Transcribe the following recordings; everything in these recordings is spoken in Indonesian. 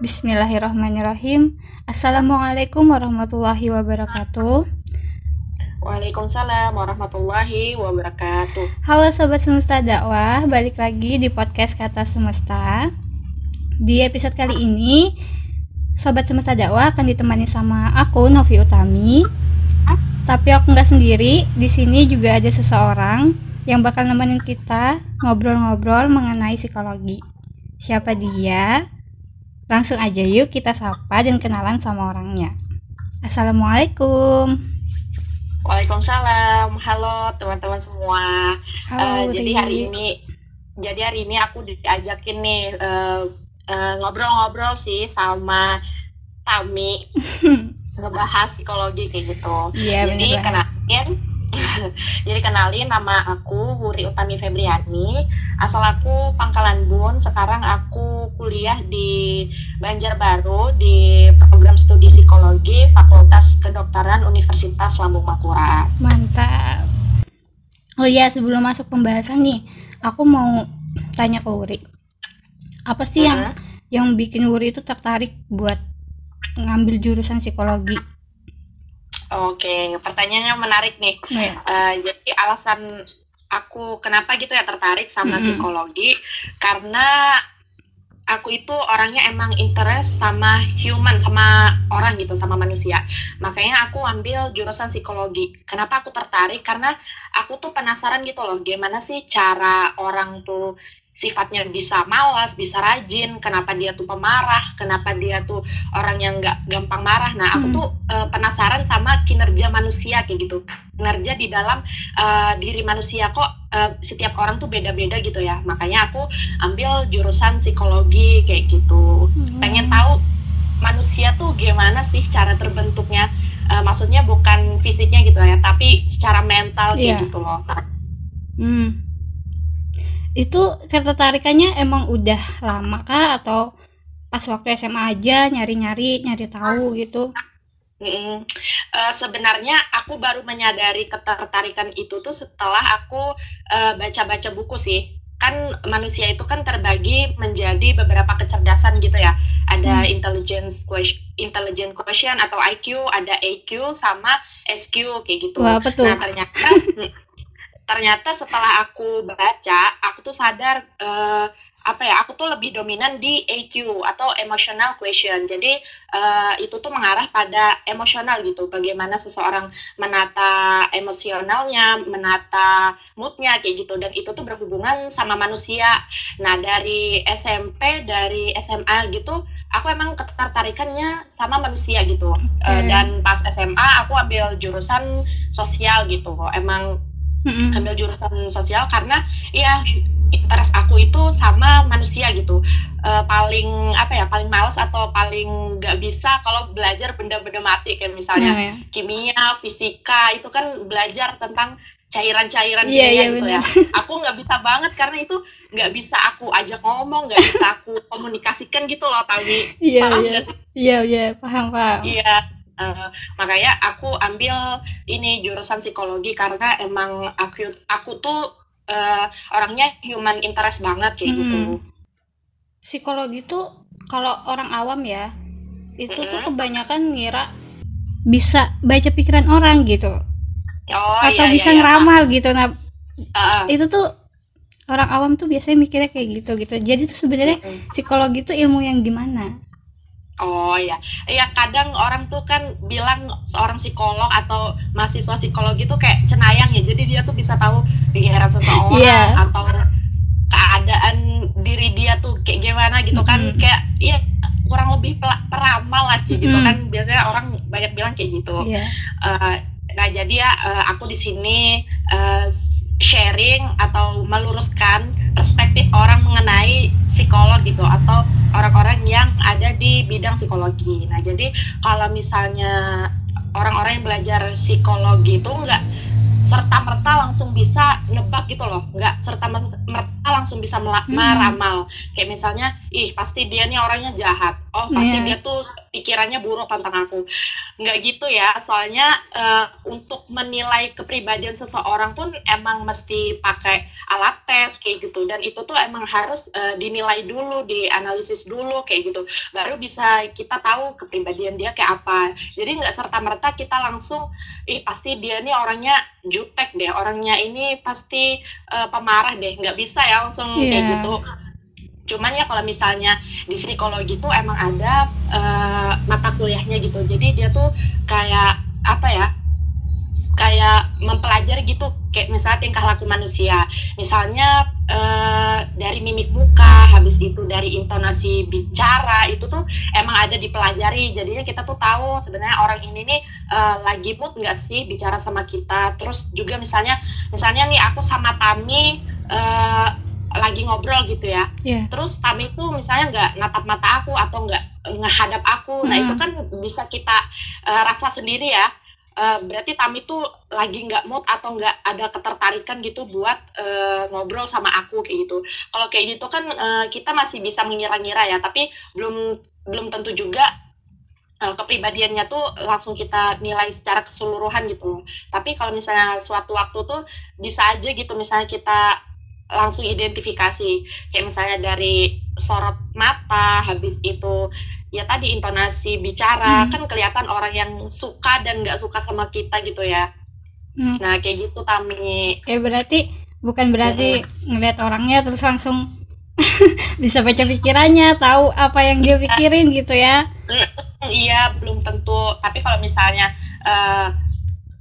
Bismillahirrahmanirrahim. Assalamualaikum warahmatullahi wabarakatuh. Waalaikumsalam warahmatullahi wabarakatuh. Halo sobat semesta dakwah, balik lagi di podcast Kata Semesta. Di episode kali ini, sobat semesta dakwah akan ditemani sama aku Novi Utami. Tapi aku nggak sendiri. Di sini juga ada seseorang yang bakal nemenin kita ngobrol-ngobrol mengenai psikologi. Siapa dia? Langsung aja yuk kita sapa dan kenalan sama orangnya. Assalamualaikum. Waalaikumsalam. Halo teman-teman semua. Halo, Eh, jadi Ri. hari ini jadi hari ini aku diajakin nih eh, eh, ngobrol-ngobrol sih sama Tami ngebahas psikologi kayak gitu. Iya, jadi bener kenalin jadi kenalin nama aku Wuri Utami Febriani asal aku Pangkalan Bun sekarang aku kuliah di Banjarbaru di program studi psikologi Fakultas Kedokteran Universitas Lambung Makura Mantap. Oh iya, sebelum masuk pembahasan nih, aku mau tanya ke Wuri. Apa sih yang yang bikin Wuri itu tertarik buat ngambil jurusan psikologi? Oke pertanyaannya menarik nih Nah, ya. Eh, jadi alasan aku kenapa gitu ya tertarik sama Mm-mm. psikologi karena aku itu orangnya emang interest sama human sama orang gitu sama manusia makanya aku ambil jurusan psikologi kenapa aku tertarik karena aku tuh penasaran gitu loh gimana sih cara orang tuh sifatnya bisa malas bisa rajin kenapa dia tuh pemarah kenapa dia tuh orang yang nggak gampang marah. Nah aku Hmm. tuh eh, penasaran sama kinerja manusia kayak gitu. Kinerja di dalam eh, diri manusia kok eh, setiap orang tuh beda-beda gitu ya. Makanya aku ambil jurusan psikologi kayak gitu. Pengen tahu manusia tuh gimana sih cara terbentuknya. Eh, maksudnya bukan fisiknya gitu ya tapi secara mental kayak Iya. gitu loh. Hmm. Itu ketertarikannya emang udah lama kah atau pas waktu SMA aja nyari-nyari, nyari tahu gitu? Mm-mm. Eh, sebenarnya aku baru menyadari ketertarikan itu tuh setelah aku eh, baca-baca buku sih. Kan manusia itu kan terbagi menjadi beberapa kecerdasan gitu ya. Ada Hmm. intelligence question, intelligent question atau IQ, ada AQ sama SQ kayak gitu. Wah, tuh? Nah, ternyata ternyata setelah aku baca, aku tuh sadar eh, apa ya, aku tuh lebih dominan di AQ atau emotional question. Jadi eh, itu tuh mengarah pada emosional gitu. Bagaimana seseorang menata emosionalnya, menata moodnya kayak gitu. Dan itu tuh berhubungan sama manusia. Nah dari SMP, dari SMA gitu, aku emang ketertarikannya sama manusia gitu. Eh, Oke. dan pas SMA aku ambil jurusan sosial gitu. Emang Mm-mm. ambil jurusan sosial karena ya interest aku itu sama manusia gitu Eh, paling apa ya paling males atau paling nggak bisa kalau belajar benda-benda mati kayak misalnya ya. kimia fisika itu kan belajar tentang cairan-cairan Iya, kimia iya, gitu benar. ya aku nggak bisa banget karena itu nggak bisa aku ajak ngomong nggak bisa aku komunikasikan gitu loh Tawi Iya, Paham iya. Iya, iya, paham, paham. Iya, eh, makanya aku ambil ini jurusan psikologi karena emang aku aku tuh eh, orangnya human interest banget kayak Mm-mm. gitu. Psikologi tuh kalau orang awam ya, itu tuh Mm-mm. kebanyakan ngira bisa baca pikiran orang gitu Oh atau iya, bisa iya, iya. ngeramal gitu. Nah, Ah, ah. itu tuh orang awam tuh biasanya mikirnya kayak gitu gitu. Jadi tuh sebenarnya psikologi tuh ilmu yang gimana? Oh iya, iya kadang orang tuh kan bilang seorang psikolog atau mahasiswa psikologi tuh kayak cenayang ya, jadi dia tuh bisa tahu pikiran seseorang Iya. atau keadaan diri dia tuh kayak gimana gitu kan, Mm-mm. kayak iya kurang lebih peramal lah kayak gitu Mm-mm. kan, biasanya orang banyak bilang kayak gitu. Iya. Eh, nah jadi ya eh, aku di sini eh, sharing atau meluruskan perspektif orang mengenai psikolog gitu atau orang-orang yang ada di bidang psikologi. Nah jadi kalau misalnya orang-orang yang belajar psikologi itu nggak serta merta langsung bisa nebak gitu loh, nggak serta merta langsung bisa Hmm. meramal. Kayak misalnya, ih pasti dia nih orangnya jahat. oh pasti Iya. dia tuh pikirannya buruk tentang aku nggak gitu ya soalnya eh, untuk menilai kepribadian seseorang pun emang mesti pakai alat tes kayak gitu. Dan itu tuh emang harus eh, dinilai dulu dianalisis dulu kayak gitu. Baru bisa kita tahu kepribadian dia kayak apa. Jadi nggak serta merta kita langsung ih pasti dia nih orangnya jutek deh orangnya ini pasti eh, pemarah deh. Nggak bisa ya langsung kayak Iya. gitu. Cuman ya kalau misalnya di psikologi tuh emang ada eh, mata kuliahnya gitu. Jadi dia tuh kayak apa ya kayak mempelajari gitu kayak misalnya tingkah laku manusia. Misalnya eh, dari mimik muka habis itu dari intonasi bicara itu tuh emang ada dipelajari. Jadinya kita tuh tahu sebenarnya orang ini nih eh, lagi mood nggak sih bicara sama kita. Terus juga misalnya misalnya nih aku sama Tami eh, lagi ngobrol gitu ya. Iya. terus Tami tuh misalnya nggak natap mata aku atau nggak ngehadap aku. Nah Hmm. itu kan bisa kita eh, rasa sendiri ya Eh, berarti Tami tuh lagi nggak mood atau nggak ada ketertarikan gitu buat eh, ngobrol sama aku kayak gitu. Kalau kayak gitu kan eh, kita masih bisa mengira-ngira ya tapi belum belum tentu juga kepribadiannya tuh langsung kita nilai secara keseluruhan gitu. Tapi kalau misalnya suatu waktu tuh bisa aja gitu misalnya kita langsung identifikasi. Kayak misalnya dari sorot mata habis itu ya tadi intonasi bicara Hmm. kan kelihatan orang yang suka dan nggak suka sama kita gitu ya Hmm. nah kayak gitu Tami Kayak berarti bukan berarti ngeliat orangnya terus langsung bisa baca pikirannya, tahu apa yang dia pikirin gitu ya. iya belum tentu tapi kalau misalnya eh,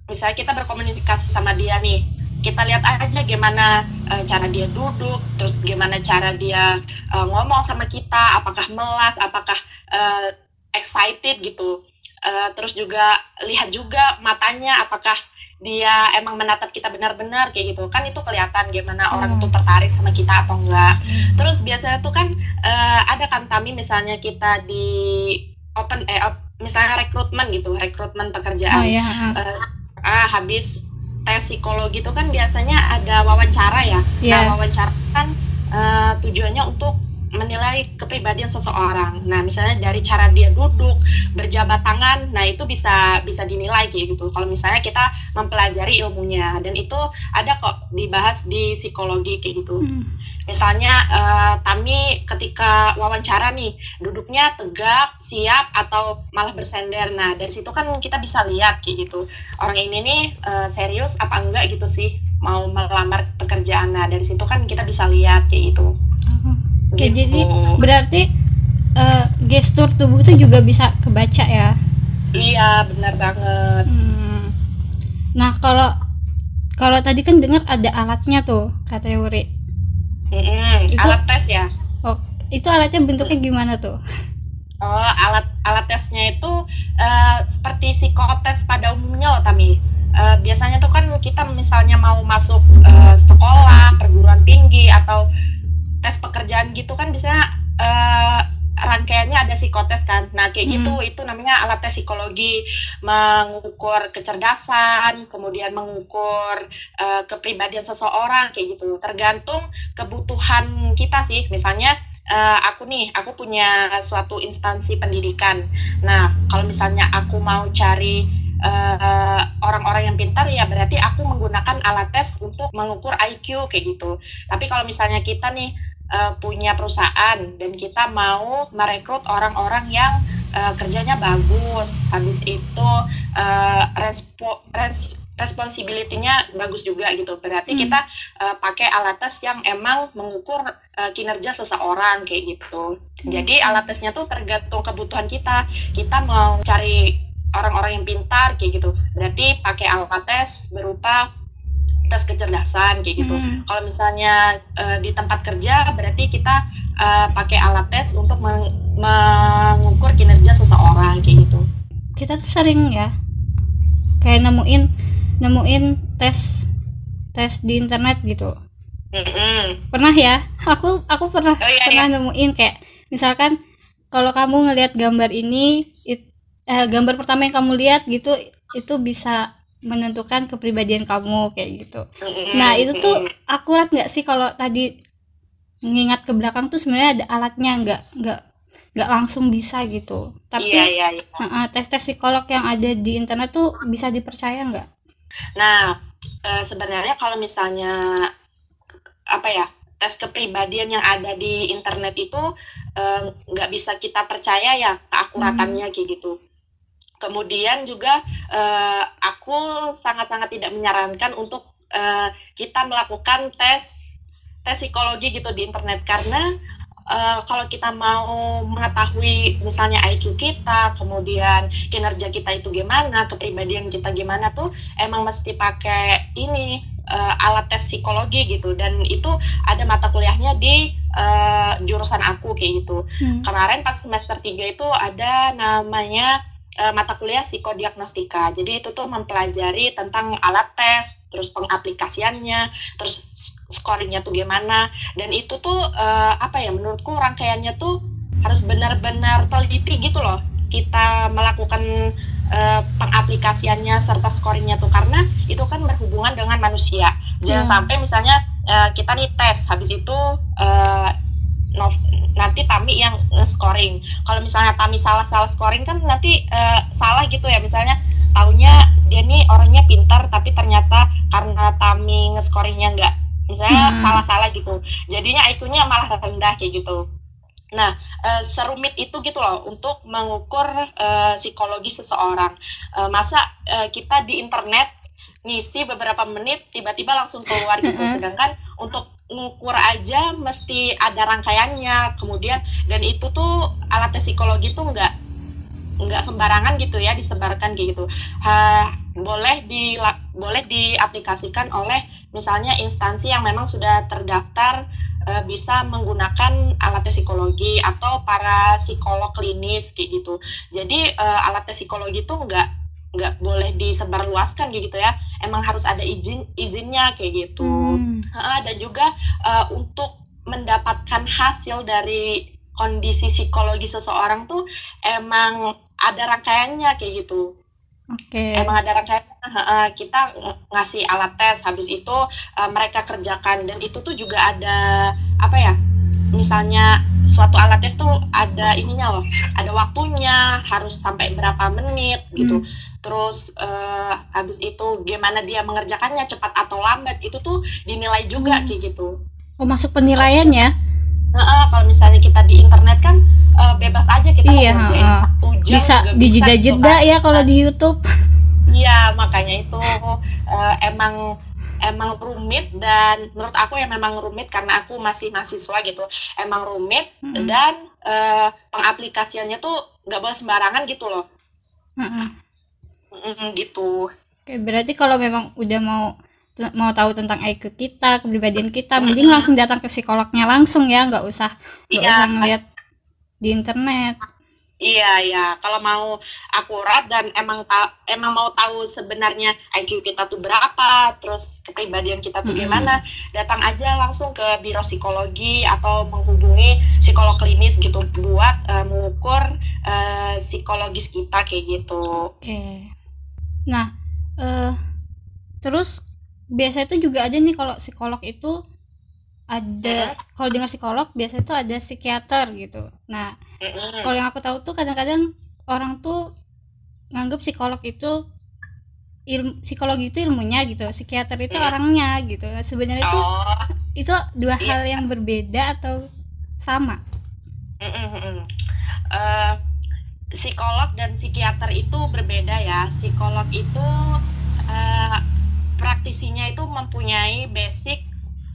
misalnya kita berkomunikasi sama dia nih kita lihat aja gimana eh, cara dia duduk terus gimana cara dia eh, ngomong sama kita apakah melas apakah eh, excited gitu Eh, terus juga lihat juga matanya apakah dia emang menatap kita benar-benar kayak gitu kan itu kelihatan gimana orang Hmm. itu tertarik sama kita atau enggak terus biasanya tuh kan eh, ada kan Tami misalnya kita di open eh op- misalnya rekrutmen gitu rekrutmen Oh pekerjaan ya. ah. Eh, ah habis tes psikologi itu kan biasanya ada wawancara ya Iya. nah wawancara kan eh, tujuannya untuk menilai kepribadian seseorang nah misalnya dari cara dia duduk berjabat tangan nah itu bisa bisa dinilai kayak gitu kalau misalnya kita mempelajari ilmunya dan itu ada kok dibahas di psikologi kayak gitu Hmm. Misalnya eh, Tami ketika wawancara nih duduknya tegak, siap atau malah bersender. Nah dari situ kan kita bisa lihat kayak gitu orang ini nih eh, serius apa enggak gitu sih mau melamar pekerjaan. Nah dari situ kan kita bisa lihat kayak gitu. Oke, Gitu. jadi berarti eh, gestur tubuh itu juga bisa kebaca ya. Iya benar banget. Hmm. Nah, kalau kalau tadi kan dengar ada alatnya tuh, kata Yuri. Mm-mm, Itu- Alat tes ya. Oh, itu alatnya bentuknya gimana tuh? Oh, alat alat tesnya itu eh, seperti psikotes pada umumnya loh, Tami. Eh, biasanya tuh kan kita misalnya mau masuk eh, sekolah, perguruan tinggi atau tes pekerjaan gitu kan biasanya eh, rangkaiannya ada psikotes kan. Nah, kayak Hmm. gitu itu namanya alat tes psikologi mengukur kecerdasan, kemudian mengukur eh, kepribadian seseorang kayak gitu. Tergantung kebutuhan kita sih. Misalnya eh, aku nih, aku punya suatu instansi pendidikan. Nah, kalau misalnya aku mau cari orang-orang yang pintar, ya berarti aku menggunakan alat tes untuk mengukur IQ kayak gitu. Tapi kalau misalnya kita nih eh, punya perusahaan dan kita mau merekrut orang-orang yang eh, kerjanya bagus, habis itu eh, respo, res, responsibility-nya bagus juga gitu. Berarti Hmm. kita eh, pakai alat tes yang emang mengukur kinerja seseorang kayak gitu. Jadi alat tesnya tuh tergantung kebutuhan kita. Kita mau cari orang-orang yang pintar kayak gitu. Berarti pakai alat tes berupa tes kecerdasan kayak gitu. Hmm. Kalau misalnya eh, di tempat kerja berarti kita eh, pakai alat tes untuk meng- mengukur kinerja seseorang kayak gitu. Kita tuh sering ya kayak nemuin nemuin tes tes di internet gitu. Mm-mm. Pernah ya? Aku aku pernah Oh, iya, pernah nemuin kayak misalkan kalau kamu ngelihat gambar ini it- eh, gambar pertama yang kamu lihat gitu itu bisa menentukan kepribadian kamu kayak gitu. Nah itu tuh akurat nggak sih kalau tadi mengingat ke belakang tuh sebenarnya ada alatnya nggak nggak nggak langsung bisa gitu. Tapi iya iya iya. uh, tes tes psikolog yang ada di internet tuh bisa dipercaya nggak? Nah eh, sebenarnya kalau misalnya apa ya tes kepribadian yang ada di internet itu eh, nggak bisa kita percaya ya keakuratannya kayak gitu kemudian juga eh, aku sangat-sangat tidak menyarankan untuk eh, kita melakukan tes tes psikologi gitu di internet karena uh, kalau kita mau mengetahui misalnya IQ kita, kemudian kinerja kita itu gimana, kepribadian kita gimana tuh emang mesti pakai ini uh, alat tes psikologi gitu dan itu ada mata kuliahnya di uh, jurusan aku kayak gitu. Hmm. Kemarin pas semester 3 itu ada namanya uh, mata kuliah psikodiagnostika. Jadi itu tuh mempelajari tentang alat tes, terus pengaplikasiannya, terus scoringnya tuh gimana. Dan itu tuh uh, apa ya? Menurutku rangkaiannya tuh harus benar-benar teliti gitu loh. Kita melakukan uh, pengaplikasiannya serta scoringnya tuh karena itu kan berhubungan dengan manusia. Jangan yeah. sampai misalnya uh, kita nih tes, habis itu uh, nanti Tami yang scoring. Kalau misalnya Tami salah-salah scoring kan nanti uh, salah gitu ya. Misalnya taunya dia nih orangnya pintar tapi ternyata karena Tami nge-scoringnya nggak misalnya hmm. salah-salah gitu. Jadinya IQ-nya malah rendah kayak gitu. Nah, uh, serumit itu gitu loh untuk mengukur uh, psikologi seseorang. Uh, masa uh, kita di internet ngisi beberapa menit tiba-tiba langsung keluar gitu. Sedangkan untuk ngukur aja mesti ada rangkaiannya. Kemudian dan itu tuh alat psikologi tuh nggak nggak sembarangan gitu ya disebarkan gitu. Ha, boleh di boleh diaplikasikan oleh misalnya instansi yang memang sudah terdaftar e, bisa menggunakan alat psikologi atau para psikolog klinis kayak gitu. Jadi e, alat psikologi tuh nggak nggak boleh disebarluaskan gitu ya emang harus ada izin izinnya kayak gitu hmm. uh, dan juga uh, untuk mendapatkan hasil dari kondisi psikologi seseorang tuh emang ada rangkaiannya kayak gitu Oke. Okay. Emang ada rangkaian uh, kita ngasih alat tes, habis itu uh, mereka kerjakan dan itu tuh juga ada apa ya? Misalnya suatu alat tes tuh ada ininya loh, ada waktunya, harus sampai berapa menit gitu. Hmm terus uh, habis itu gimana dia mengerjakannya cepat atau lambat itu tuh dinilai juga hmm. kayak gitu oh masuk penilaian ya Nah, uh, kalau misalnya kita di internet kan uh, bebas aja kita iya, mau ngerjain uh, satu jam bisa dijeda-jeda gitu kan. ya kalau di YouTube. Iya makanya itu uh, emang emang rumit dan menurut aku ya memang rumit karena aku masih mahasiswa gitu emang rumit -hmm. dan uh, pengaplikasiannya tuh nggak boleh sembarangan gitu loh. -hmm mm, gitu Oke, berarti kalau memang udah mau mau tahu tentang IQ kita, kepribadian kita, mending langsung datang ke psikolognya langsung ya, nggak usah nggak iya, usah ngeliat di internet. Iya ya, kalau mau akurat dan emang ta emang mau tahu sebenarnya IQ kita tuh berapa, terus kepribadian kita tuh gimana, datang aja langsung ke biro psikologi atau menghubungi psikolog klinis gitu buat uh, mengukur uh, psikologis kita kayak gitu. Oke. Okay. Nah, uh, terus biasa itu juga ada nih kalau psikolog itu ada kalau dengar psikolog biasa itu ada psikiater gitu. Nah, kalau yang aku tahu tuh kadang-kadang orang tuh nganggap psikolog itu ilmu psikologi itu ilmunya gitu, psikiater itu orangnya gitu. Sebenarnya itu oh. itu dua iya. hal yang berbeda atau sama? Uh, psikolog dan psikiater itu berbeda ya. Psikolog itu uh, praktisinya itu mempunyai basic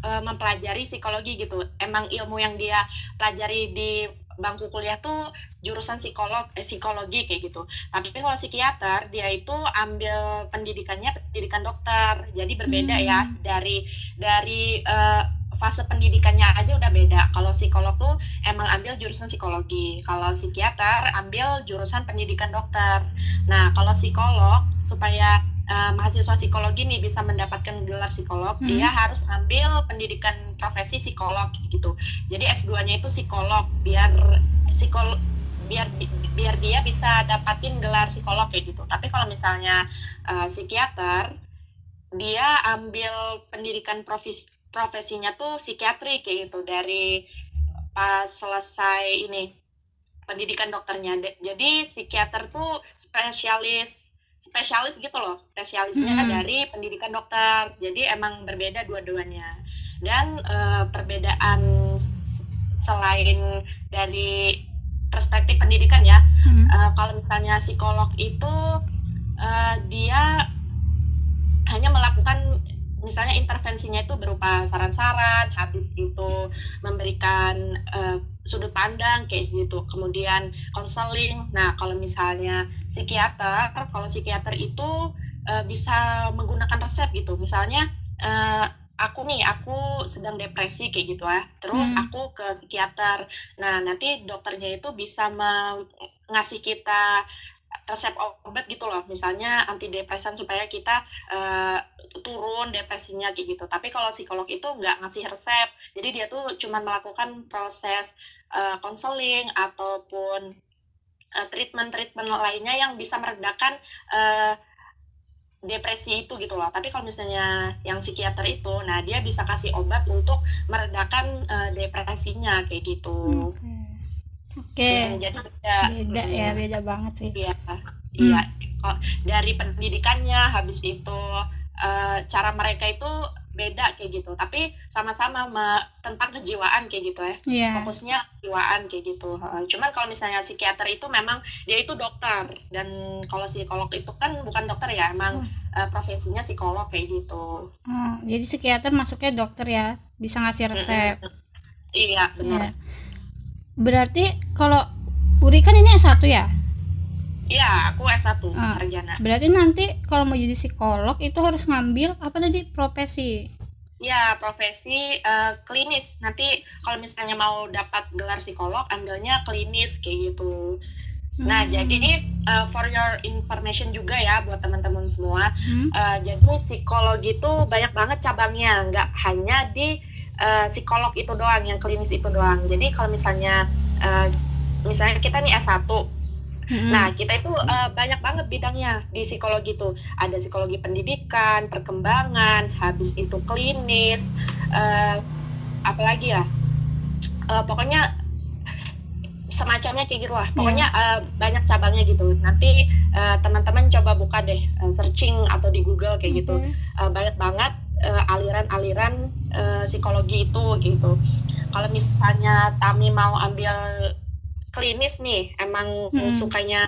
uh, mempelajari psikologi gitu. Emang ilmu yang dia pelajari di bangku kuliah tuh jurusan psikolog eh, psikologi kayak gitu. Tapi kalau psikiater dia itu ambil pendidikannya pendidikan dokter. Jadi berbeda ya hmm. ya dari dari uh, fase pendidikannya aja udah beda. Kalau psikolog tuh emang ambil jurusan psikologi. Kalau psikiater ambil jurusan pendidikan dokter. Nah, kalau psikolog supaya uh, mahasiswa psikologi nih bisa mendapatkan gelar psikolog, hmm. dia harus ambil pendidikan profesi psikolog gitu. Jadi S2-nya itu psikolog biar psikolog biar biar dia bisa dapatin gelar psikolog kayak gitu. Tapi kalau misalnya uh, psikiater dia ambil pendidikan profesi profesinya tuh psikiatri kayak gitu dari pas selesai ini pendidikan dokternya. Jadi psikiater tuh spesialis spesialis gitu loh, spesialisnya Hmm. dari pendidikan dokter. Jadi emang berbeda dua-duanya. Dan eh, perbedaan selain dari perspektif pendidikan ya, Hmm. Eh, kalau misalnya psikolog itu eh, dia hanya melakukan misalnya intervensinya itu berupa saran-saran, habis itu memberikan eh, sudut pandang kayak gitu, kemudian konseling. Nah, kalau misalnya psikiater, kalau psikiater itu eh, bisa menggunakan resep gitu, misalnya eh, aku nih aku sedang depresi kayak gitu ya, terus Hmm. aku ke psikiater. Nah, nanti dokternya itu bisa ngasih kita resep obat gitu loh. Misalnya antidepresan supaya kita eh, turun depresinya kayak gitu. Tapi kalau psikolog itu nggak ngasih resep. Jadi dia tuh cuma melakukan proses eh, konseling ataupun eh, treatment-treatment lainnya yang bisa meredakan eh, depresi itu gitu loh. Tapi kalau misalnya yang psikiater itu nah dia bisa kasih obat untuk meredakan eh, depresinya kayak gitu Oke. Oke. Hmm, jadi beda Beda ya, Hmm. beda banget sih. Iya, iya. Kok dari pendidikannya habis itu eh, cara mereka itu beda kayak gitu. Tapi sama-sama me- tentang kejiwaan kayak gitu ya. Iya. Fokusnya kejiwaan kayak gitu. Heeh. Cuman kalau misalnya psikiater itu memang dia itu dokter dan kalau psikolog itu kan bukan dokter ya, emang Hmm. eh, profesinya psikolog kayak gitu. Oh, jadi psikiater masuknya dokter ya, bisa ngasih resep. Mm-mm. Iya, benar. Iya. Berarti kalau Uri kan ini S1 ya? Iya, aku S1 Ah. sarjana. Berarti nanti kalau mau jadi psikolog itu harus ngambil apa tadi profesi? Ya, profesi eh, klinis. Nanti kalau misalnya mau dapat gelar psikolog, ambilnya klinis kayak gitu. Nah, Hmm. jadi eh, for your information juga ya buat teman-teman semua, Hmm? eh, jadi psikologi itu banyak banget cabangnya, nggak hanya di eh, psikolog itu doang, yang klinis itu doang. Jadi kalau misalnya s- misalnya kita nih S1, Hmm. Nah, kita itu eh, banyak banget bidangnya di psikologi itu. Ada psikologi pendidikan, perkembangan, habis itu klinis, eh, apalagi ya. Eh, pokoknya semacamnya kayak gitulah. Pokoknya eh, banyak cabangnya gitu. Nanti eh, teman-teman coba buka deh eh, searching atau di Google kayak gitu. Eh, banyak banget aliran-aliran eh, psikologi itu gitu. Kalau misalnya Tami mau ambil klinis nih, emang Hmm. sukanya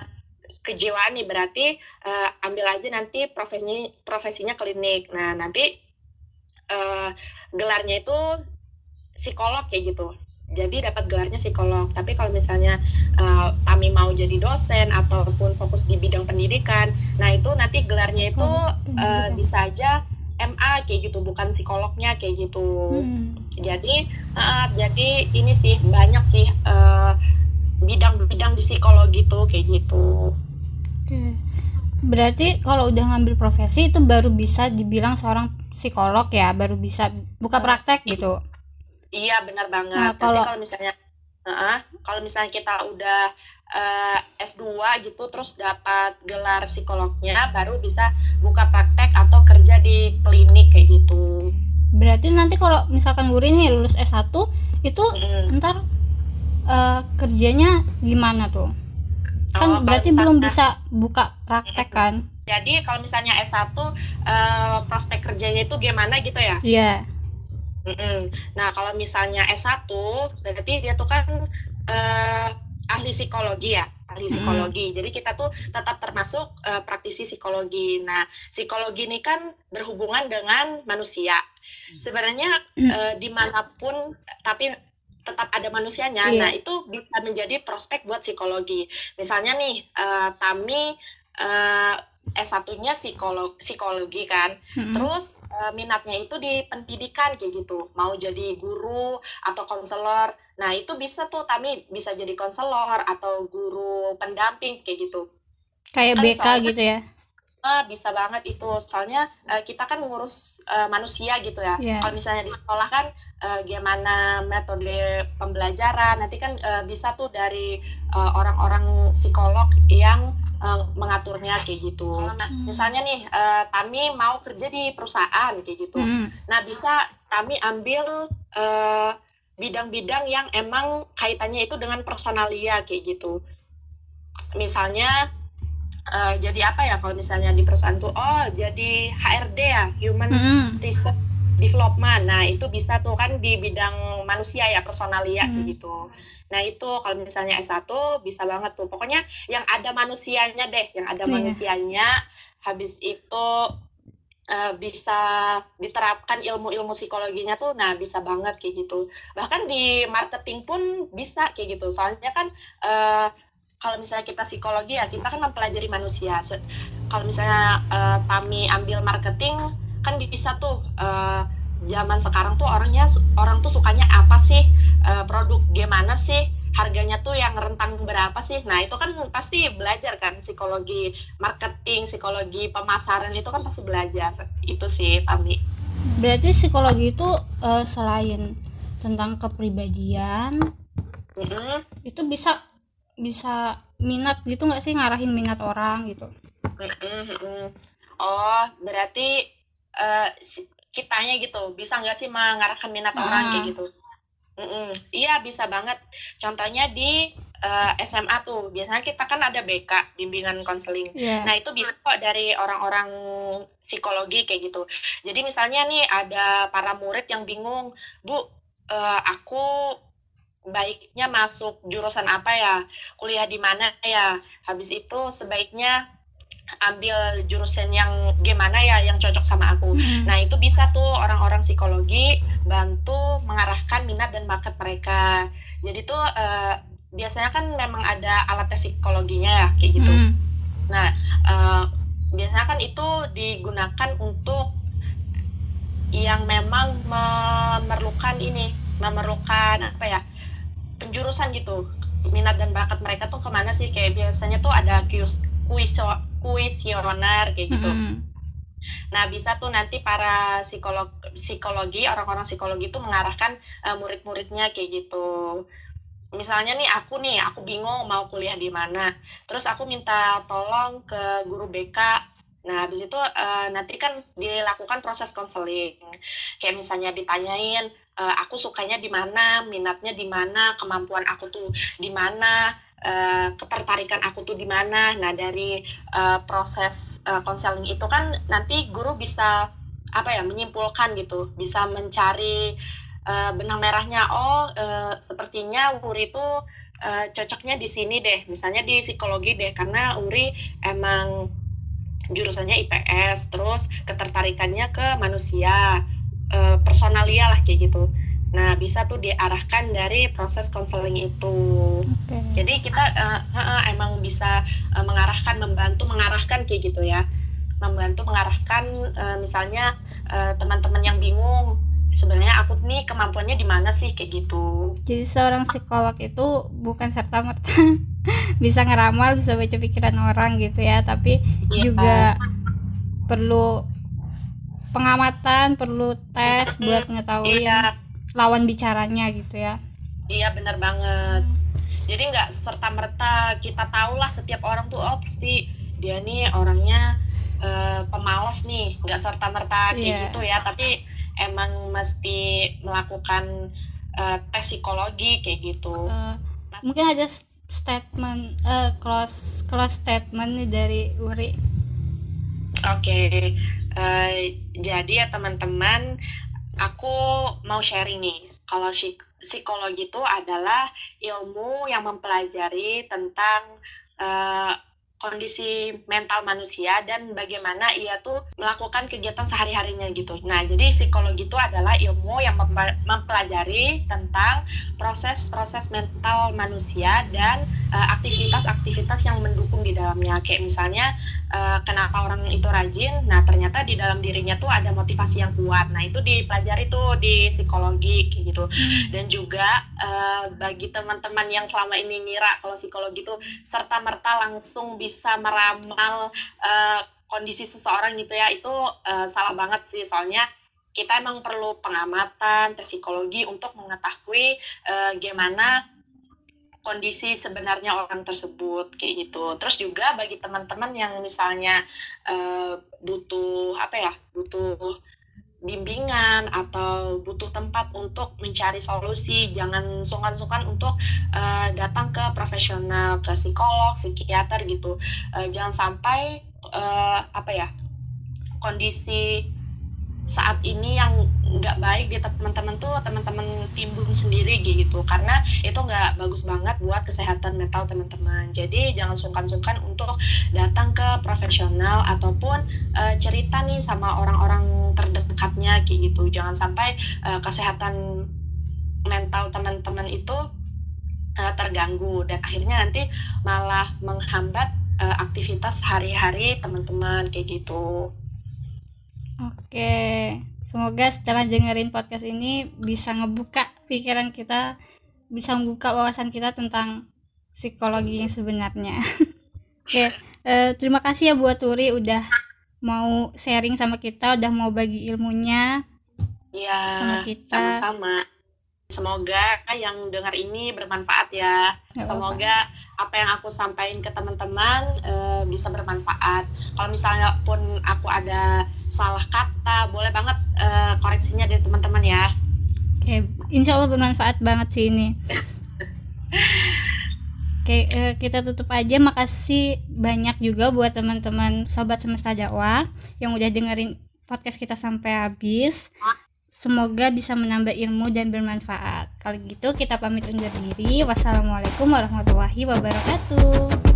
kejiwaan nih berarti eh, ambil aja nanti profesinya profesinya klinik. Nah nanti eh, gelarnya itu psikolog kayak gitu. Jadi dapat gelarnya psikolog. Tapi kalau misalnya eh, Tami mau jadi dosen ataupun fokus di bidang pendidikan, nah itu nanti gelarnya itu pendidikan. bisa aja MA kayak gitu, bukan psikolognya kayak gitu. Hmm. Jadi, eh, jadi ini sih banyak sih eh, bidang-bidang di psikologi tuh kayak gitu. Oke. Berarti kalau udah ngambil profesi itu baru bisa dibilang seorang psikolog ya, baru bisa buka praktek gitu. Iya benar banget. Nah, kalau- kalau misalnya, eh, kalau misalnya kita udah eh, S2 gitu, terus dapat gelar psikolognya, baru bisa buka praktek di klinik kayak gitu. Berarti nanti kalau misalkan Uri nih lulus S1 itu Mm. ntar eh, kerjanya gimana tuh? Kan Oh, berarti misalnya- belum bisa buka praktek kan? Jadi kalau misalnya S1 eh, prospek kerjanya itu gimana gitu ya? Iya. Mm-mm. Nah, kalau misalnya S1, berarti dia tuh kan eh, ahli psikologi ya, ahli psikologi. Jadi kita tuh tetap termasuk eh, praktisi psikologi. Nah, psikologi ini kan berhubungan dengan manusia. Sebenarnya eh, di mana pun, tapi tetap ada manusianya. Iya. Nah, itu bisa menjadi prospek buat psikologi. Misalnya nih, eh, Tami eh, S1-nya psikolog psikologi kan. Mm-mm. Terus eh, minatnya itu di pendidikan kayak gitu, mau jadi guru atau konselor. Nah, itu bisa tuh Tami bisa jadi konselor atau guru pendamping kayak gitu. Kayak kan BK soalnya- gitu ya. Ah, bisa banget itu. Soalnya eh, kita kan ngurus eh, manusia gitu ya. Iya. Kalau misalnya di sekolah kan eh, gimana metode pembelajaran, nanti kan eh, bisa tuh dari eh, orang-orang psikolog yang eh, mengaturnya kayak gitu. Nah, Hmm. misalnya nih eh, Tami mau kerja di perusahaan kayak gitu. Mm. Nah, bisa kami ambil bidang-bidang yang emang kaitannya itu dengan personalia kayak gitu misalnya uh, jadi apa ya kalau misalnya di perusahaan tuh oh jadi HRD ya human mm. research development. Nah itu bisa tuh kan di bidang manusia ya personalia mm. gitu. Nah itu kalau misalnya S1 bisa banget tuh. Pokoknya yang ada manusianya deh yang ada yeah. manusianya habis itu uh, bisa diterapkan ilmu-ilmu psikologinya tuh nah bisa banget kayak gitu. Bahkan di marketing pun bisa kayak gitu. Soalnya kan uh, kalau misalnya kita psikologi ya kita kan mempelajari manusia. Kalau misalnya uh, Tami ambil marketing kan bisa tuh uh, zaman sekarang tuh orangnya orang tuh sukanya apa sih? Uh, produk gimana sih? Harganya tuh yang rentang berapa sih? Nah itu kan pasti belajar kan psikologi marketing psikologi pemasaran itu kan pasti belajar. Itu sih Tami berarti psikologi itu uh, selain tentang kepribadian mm -hmm. itu bisa bisa minat gitu nggak sih? Ngarahin minat orang gitu? Oh berarti uh, kitanya gitu bisa nggak sih mengarahkan minat ah. orang kayak gitu Mm-mm. Iya bisa banget. Contohnya di uh, eh, SMA tuh biasanya kita kan ada BK bimbingan konseling. Yeah. Nah itu bisa kok dari orang-orang psikologi kayak gitu. Jadi misalnya nih ada para murid yang bingung, bu, uh, aku baiknya masuk jurusan apa ya kuliah di mana ya habis itu sebaiknya ambil jurusan yang gimana ya yang cocok sama aku. Hmm. nah itu bisa tuh orang-orang psikologi bantu mengarahkan minat dan bakat mereka. Jadi tuh uh, biasanya kan memang ada alatnya psikologinya ya kayak gitu. Hmm. nah uh, biasanya kan itu digunakan untuk yang memang memerlukan ini memerlukan apa ya penjurusan gitu. Minat dan bakat mereka tuh ke mana sih? Kayak biasanya tuh ada kuis kuis kuisioner kayak gitu. Mm. nah bisa tuh nanti para psikolog psikologi orang-orang psikologi itu mengarahkan uh, murid-muridnya kayak gitu. Misalnya nih aku nih aku bingung mau kuliah di mana. Terus aku minta tolong ke guru BK Nah, habis itu uh, nanti kan dilakukan proses konseling. Kayak misalnya ditanyain, uh, aku sukanya di mana, minatnya di mana, kemampuan aku tuh di mana, uh, ketertarikan aku tuh di mana. Nah, dari uh, proses konseling uh, itu kan nanti guru bisa apa ya, menyimpulkan gitu, bisa mencari uh, benang merahnya. Oh, uh, sepertinya Wuri itu uh, cocoknya di sini deh, misalnya di psikologi deh, karena Uri emang jurusannya IPS terus ketertarikannya ke manusia e, personalia lah kayak gitu nah bisa tuh diarahkan dari proses konseling itu okay. jadi kita uh, uh, emang bisa uh, mengarahkan membantu mengarahkan kayak gitu ya membantu mengarahkan uh, misalnya teman-teman uh, yang bingung sebenarnya aku nih kemampuannya di mana sih kayak gitu jadi seorang psikolog itu bukan serta merta bisa ngeramal bisa baca pikiran orang gitu ya tapi yeah. juga perlu pengamatan perlu tes buat mengetahui yeah. Lawan bicaranya gitu ya iya benar banget jadi nggak serta merta kita tahu lah setiap orang tuh oh pasti dia nih orangnya uh, pemalas nih nggak serta merta kayak yeah. gitu ya tapi emang mesti melakukan uh, tes psikologi kayak gitu uh, mungkin ada statement uh, close close statement nih dari Uri. Oke, okay. uh, jadi ya teman-teman, aku mau sharing nih. Kalau psikologi itu adalah ilmu yang mempelajari tentang uh, kondisi mental manusia dan bagaimana ia tuh melakukan kegiatan sehari-harinya gitu. Nah, jadi psikologi itu adalah ilmu yang mempelajari tentang proses-proses mental manusia dan eh, aktivitas-aktivitas uh, yang mendukung di dalamnya. Kayak misalnya uh, kenapa orang itu rajin, nah ternyata di dalam dirinya tuh ada motivasi yang kuat. Nah, itu dipelajari tuh di psikologi kayak gitu. Hmm. Dan juga uh, bagi teman-teman yang selama ini ngira kalau psikologi itu serta merta langsung bisa meramal uh, kondisi seseorang gitu ya itu uh, salah banget sih soalnya kita emang perlu pengamatan psikologi untuk mengetahui uh, gimana kondisi sebenarnya orang tersebut kayak gitu. Terus juga bagi teman-teman yang misalnya uh, butuh apa ya, butuh bimbingan atau butuh tempat untuk mencari solusi jangan sungkan-sungkan untuk uh, datang ke profesional ke psikolog psikiater gitu uh, jangan sampai uh, apa ya kondisi saat ini baik di teman-teman tuh teman-teman timbun sendiri gitu. Karena itu nggak bagus banget buat kesehatan mental teman-teman. Jadi jangan sungkan-sungkan untuk datang ke profesional ataupun uh, cerita nih sama orang-orang terdekatnya kayak gitu. Jangan sampai uh, kesehatan mental teman-teman itu uh, terganggu dan akhirnya nanti malah menghambat uh, aktivitas hari-hari teman-teman kayak gitu. Oke, semoga setelah dengerin podcast ini bisa ngebuka pikiran kita, bisa membuka wawasan kita tentang psikologi yang sebenarnya. Oke, uh, terima kasih ya buat Turi udah mau sharing sama kita, udah mau bagi ilmunya. Iya, sama kita. Sama-sama. Semoga yang dengar ini bermanfaat ya. Gak Semoga apa. Apa yang aku sampaikan ke teman-teman e, bisa bermanfaat. Kalau misalnya pun aku ada salah kata, boleh banget e, koreksinya dari teman-teman ya. Oke, insya Allah bermanfaat banget sih ini. Oke, e, kita tutup aja. Makasih banyak juga buat teman-teman sobat semesta dakwah yang udah dengerin podcast kita sampai habis. Semoga bisa menambah ilmu dan bermanfaat. Kalau gitu kita pamit undur diri. Wassalamualaikum warahmatullahi wabarakatuh.